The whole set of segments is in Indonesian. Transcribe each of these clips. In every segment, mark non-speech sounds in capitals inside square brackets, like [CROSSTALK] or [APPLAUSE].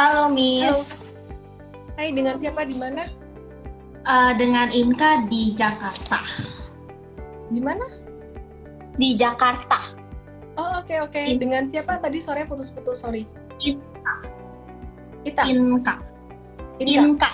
Halo Miss. Hai, dengan siapa di mana? Uh, dengan Inka di Jakarta. Di mana? Di Jakarta. Oh oke okay, oke. Okay. Dengan siapa tadi sore putus-putus sorry. Inka. Ita. Inka. Inka. Inka.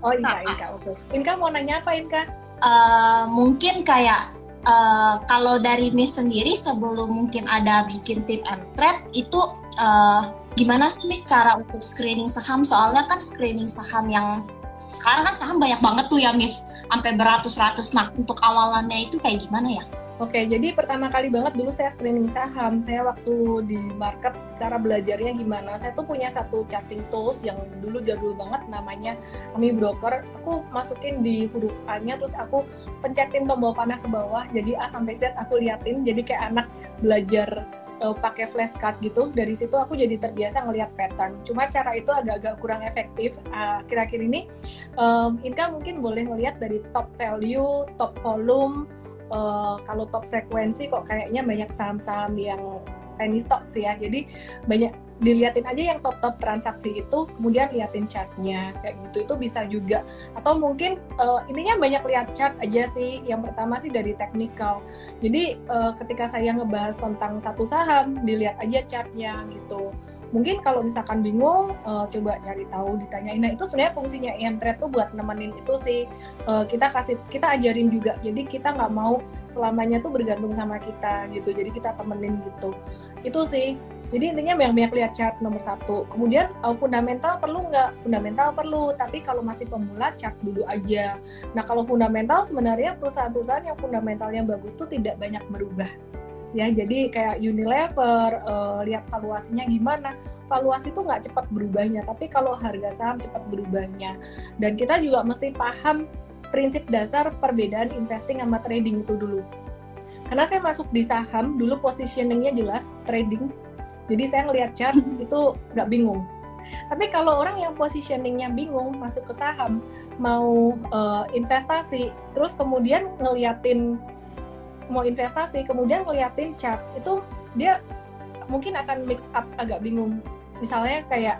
Oh Inka Inka oke. Okay. Inka mau nanya apa Inka? Uh, mungkin kayak uh, kalau dari Miss sendiri sebelum mungkin ada bikin tim and trade itu uh, gimana sih Miss cara untuk screening saham? Soalnya kan screening saham yang sekarang kan saham banyak banget tuh ya Miss, sampai beratus-ratus. Nah untuk awalannya itu kayak gimana ya? Oke, jadi pertama kali banget dulu saya screening saham. Saya waktu di market cara belajarnya gimana? Saya tuh punya satu chatting tools yang dulu jadul banget namanya Ami Broker. Aku masukin di huruf A-nya terus aku pencetin tombol panah ke bawah. Jadi A sampai Z aku liatin. Jadi kayak anak belajar uh, pakai flashcard gitu dari situ aku jadi terbiasa ngelihat pattern. Cuma cara itu agak-agak kurang efektif. Uh, kira-kira ini um, Inka mungkin boleh ngelihat dari top value top volume uh, kalau top frekuensi kok kayaknya banyak saham-saham yang penny stocks ya. Jadi banyak diliatin aja yang top top transaksi itu kemudian liatin chartnya kayak gitu. Itu bisa juga. Atau mungkin uh, intinya banyak lihat chart aja sih. Yang pertama sih dari technical. Jadi uh, ketika saya ngebahas tentang satu saham dilihat aja chartnya gitu. Mungkin kalau misalkan bingung uh, coba cari tahu ditanyain. Nah itu sebenarnya fungsinya Trade tuh buat nemenin itu sih. Uh, kita kasih kita ajarin juga. Jadi kita nggak mau selamanya tuh bergantung sama kita gitu. Jadi kita temenin gitu. Itu sih jadi intinya banyak-banyak lihat chart nomor satu. Kemudian uh, fundamental perlu nggak? Fundamental perlu, tapi kalau masih pemula chart dulu aja. Nah kalau fundamental sebenarnya perusahaan-perusahaan yang fundamentalnya bagus tuh tidak banyak berubah. Ya, jadi kayak Unilever, uh, lihat valuasinya gimana. Valuasi tuh nggak cepat berubahnya, tapi kalau harga saham cepat berubahnya. Dan kita juga mesti paham prinsip dasar perbedaan investing sama trading itu dulu. Karena saya masuk di saham, dulu positioningnya jelas, trading jadi saya ngelihat chart [LAUGHS] itu nggak bingung. Tapi kalau orang yang positioningnya bingung masuk ke saham mau uh, investasi terus kemudian ngeliatin mau investasi kemudian ngeliatin chart itu dia mungkin akan mix up agak bingung. Misalnya kayak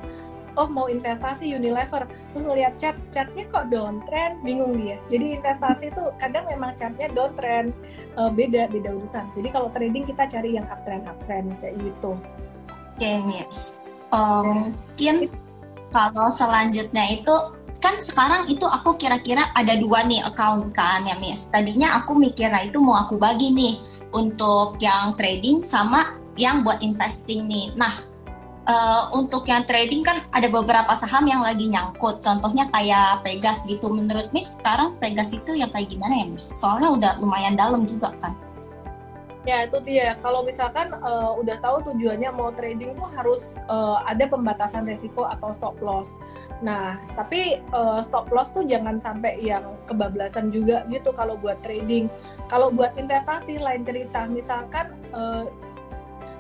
oh mau investasi Unilever. Terus ngelihat chart chartnya kok downtrend? Bingung dia. Jadi investasi itu kadang memang chartnya downtrend uh, beda beda urusan. Jadi kalau trading kita cari yang uptrend uptrend kayak gitu Miss. Um, mungkin kalau selanjutnya itu kan sekarang itu aku kira-kira ada dua nih account kan ya Miss. Tadinya aku mikirnya itu mau aku bagi nih untuk yang trading sama yang buat investing nih. Nah, uh, untuk yang trading kan ada beberapa saham yang lagi nyangkut. Contohnya kayak Pegas gitu. Menurut Miss sekarang Pegas itu yang kayak gimana ya Miss? Soalnya udah lumayan dalam juga kan. Ya itu dia. Kalau misalkan uh, udah tahu tujuannya mau trading tuh harus uh, ada pembatasan resiko atau stop loss. Nah tapi uh, stop loss tuh jangan sampai yang kebablasan juga gitu kalau buat trading. Kalau buat investasi lain cerita. Misalkan uh,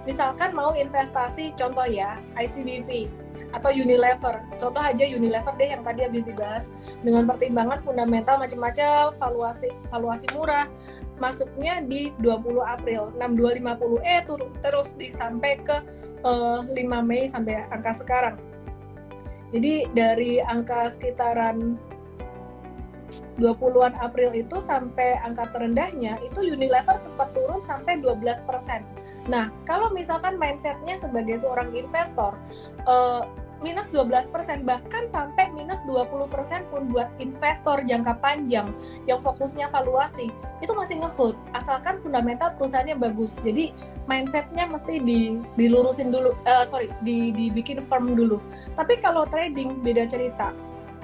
misalkan mau investasi contoh ya ICBP atau Unilever. Contoh aja Unilever deh yang tadi habis dibahas dengan pertimbangan fundamental macam-macam, valuasi valuasi murah, masuknya di 20 April 6250 eh turun terus di sampai ke uh, eh, 5 Mei sampai angka sekarang jadi dari angka sekitaran 20-an April itu sampai angka terendahnya itu Unilever sempat turun sampai 12%. Nah, kalau misalkan mindsetnya sebagai seorang investor, uh, minus 12% bahkan sampai minus 20% pun buat investor jangka panjang yang fokusnya valuasi itu masih ngehold asalkan fundamental perusahaannya bagus. Jadi mindsetnya mesti di, dilurusin dulu uh, sorry di, dibikin firm dulu. Tapi kalau trading beda cerita.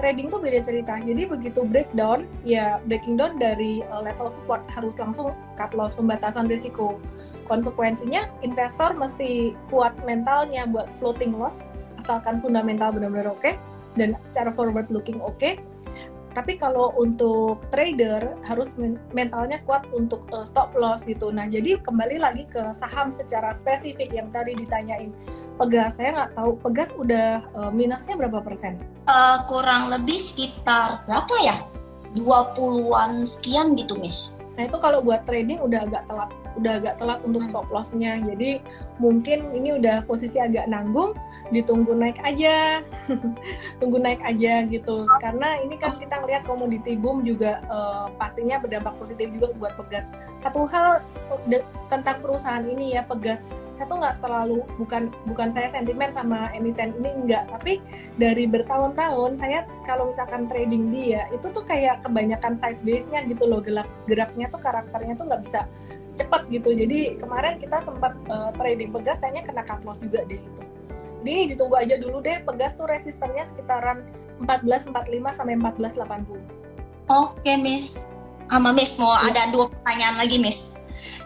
Trading tuh beda cerita. Jadi begitu breakdown ya breaking down dari uh, level support harus langsung cut loss pembatasan risiko. Konsekuensinya investor mesti kuat mentalnya buat floating loss asalkan fundamental benar-benar oke okay, dan secara forward looking oke. Okay. tapi kalau untuk trader harus mentalnya kuat untuk uh, stop loss gitu. Nah jadi kembali lagi ke saham secara spesifik yang tadi ditanyain. Pegas saya nggak tahu Pegas udah uh, minusnya berapa persen? Uh, kurang lebih sekitar berapa ya? 20-an sekian gitu Miss. Nah itu kalau buat trading udah agak telat, udah agak telat untuk stop lossnya. Jadi mungkin ini udah posisi agak nanggung ditunggu naik aja. [LAUGHS] Tunggu naik aja gitu. Karena ini kan kita ngelihat komoditi boom juga uh, pastinya berdampak positif juga buat pegas. Satu hal tentang perusahaan ini ya pegas. Saya tuh nggak terlalu bukan bukan saya sentimen sama emiten ini enggak tapi dari bertahun-tahun saya kalau misalkan trading dia itu tuh kayak kebanyakan side base nya gitu loh gerak geraknya tuh karakternya tuh nggak bisa cepat gitu jadi kemarin kita sempat uh, trading pegas kayaknya kena cut loss juga deh itu jadi ditunggu aja dulu deh, Pegas tuh resistennya sekitaran 1445 sampai 1480. Oke, Miss. Sama Miss mau ya. ada dua pertanyaan lagi, Miss.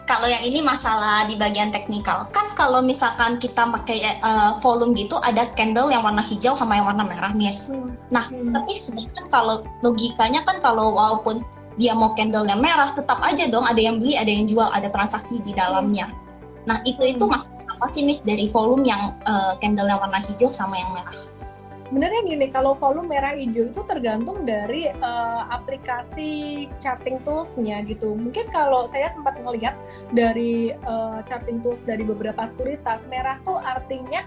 Kalau yang ini masalah di bagian teknikal, kan kalau misalkan kita pakai uh, volume gitu ada candle yang warna hijau sama yang warna merah, Miss. Hmm. Nah, hmm. tapi sedangkan kalau logikanya kan kalau walaupun dia mau candle yang merah, tetap aja dong ada yang beli, ada yang jual, ada transaksi di dalamnya. Nah, itu itu hmm. mas apa sih Miss dari volume yang uh, candle yang warna hijau sama yang merah? Sebenarnya gini, kalau volume merah hijau itu tergantung dari uh, aplikasi charting toolsnya gitu. Mungkin kalau saya sempat ngelihat dari uh, charting tools dari beberapa sekuritas, merah tuh artinya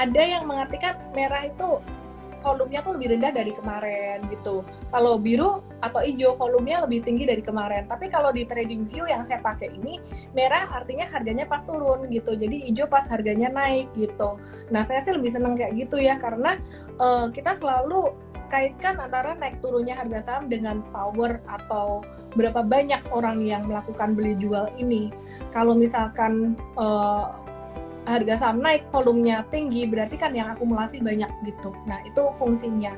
ada yang mengartikan merah itu volumenya tuh lebih rendah dari kemarin gitu. Kalau biru atau hijau volumenya lebih tinggi dari kemarin. Tapi kalau di trading view yang saya pakai ini merah artinya harganya pas turun gitu. Jadi hijau pas harganya naik gitu. Nah saya sih lebih seneng kayak gitu ya karena uh, kita selalu kaitkan antara naik turunnya harga saham dengan power atau berapa banyak orang yang melakukan beli jual ini. Kalau misalkan uh, harga saham naik, volumenya tinggi, berarti kan yang akumulasi banyak gitu. Nah, itu fungsinya.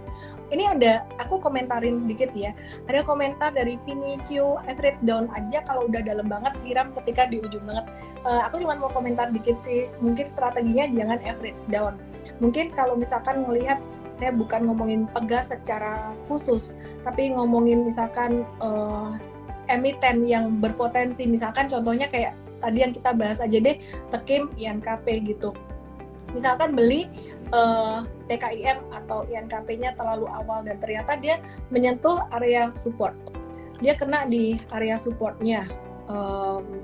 Ini ada, aku komentarin dikit ya. Ada komentar dari Vinicio, average down aja kalau udah dalam banget, siram ketika di ujung banget. Uh, aku cuma mau komentar dikit sih, mungkin strateginya jangan average down. Mungkin kalau misalkan melihat saya bukan ngomongin pegas secara khusus, tapi ngomongin misalkan uh, emiten yang berpotensi, misalkan contohnya kayak tadi yang kita bahas aja deh tekim INKP gitu. Misalkan beli uh, eh, TKIM atau INKP-nya terlalu awal dan ternyata dia menyentuh area support. Dia kena di area supportnya. Um,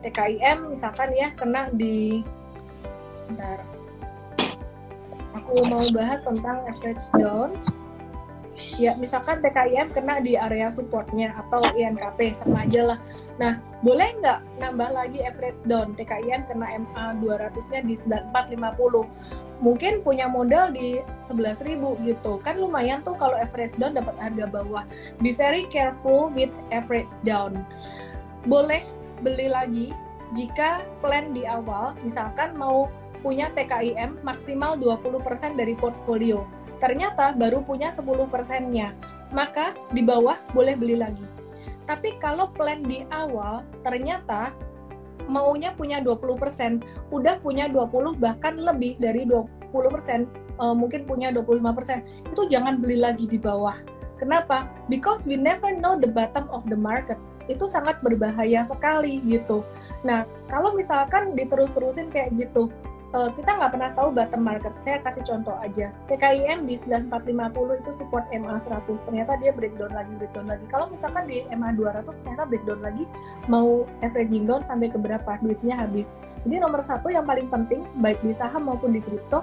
TKIM misalkan ya kena di bentar. Aku mau bahas tentang average down ya misalkan TKIM kena di area supportnya atau INKP sama aja lah. Nah, boleh nggak nambah lagi average down TKIM kena MA 200-nya di 9450. Mungkin punya modal di 11.000 gitu. Kan lumayan tuh kalau average down dapat harga bawah. Be very careful with average down. Boleh beli lagi jika plan di awal misalkan mau punya TKIM maksimal 20% dari portfolio ternyata baru punya 10 persennya, maka di bawah boleh beli lagi. Tapi kalau plan di awal ternyata maunya punya 20%, udah punya 20 bahkan lebih dari 20%, uh, mungkin punya 25%, itu jangan beli lagi di bawah. Kenapa? Because we never know the bottom of the market. Itu sangat berbahaya sekali gitu. Nah, kalau misalkan diterus-terusin kayak gitu, uh, kita nggak pernah tahu bottom market. Saya kasih contoh aja. TKIM di 9450 itu support MA 100. Ternyata dia breakdown lagi, breakdown lagi. Kalau misalkan di MA 200 ternyata breakdown lagi mau averaging down sampai ke berapa duitnya habis. Jadi nomor satu yang paling penting baik di saham maupun di kripto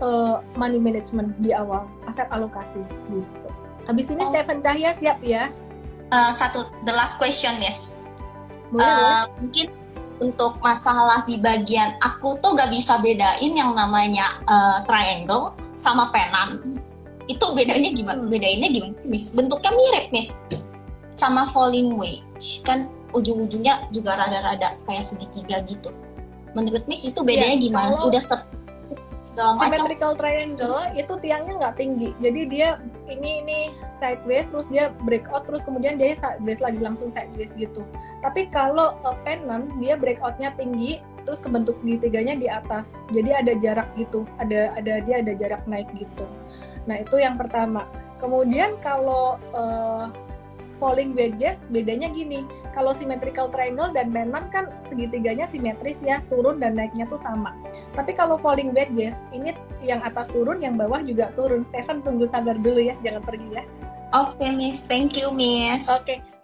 uh, money management di awal, aset alokasi gitu. Habis ini oh. Stephen Cahya siap ya? Uh, satu the last question yes. Boleh, uh, boleh. Mungkin untuk masalah di bagian aku tuh gak bisa bedain yang namanya uh, triangle sama penan. Itu bedanya gimana? Hmm. Bedainnya gimana, Miss? Bentuknya mirip, Miss. Sama falling wedge. Kan ujung-ujungnya juga rada-rada kayak segitiga gitu. Menurut Miss itu bedanya ya, gimana? Kalau... Udah segala macam. Symmetrical triangle itu tiangnya nggak tinggi, jadi dia ini ini sideways, terus dia breakout, terus kemudian dia sideways lagi langsung sideways gitu. Tapi kalau uh, pennant dia breakoutnya tinggi, terus kebentuk segitiganya di atas, jadi ada jarak gitu, ada ada dia ada jarak naik gitu. Nah itu yang pertama. Kemudian kalau uh, falling wedges bedanya gini kalau symmetrical triangle dan pennant kan segitiganya simetris ya turun dan naiknya tuh sama tapi kalau falling wedges ini yang atas turun yang bawah juga turun Stefan tunggu sabar dulu ya jangan pergi ya Oke, okay, Miss. Thank you, Miss. Oke, okay.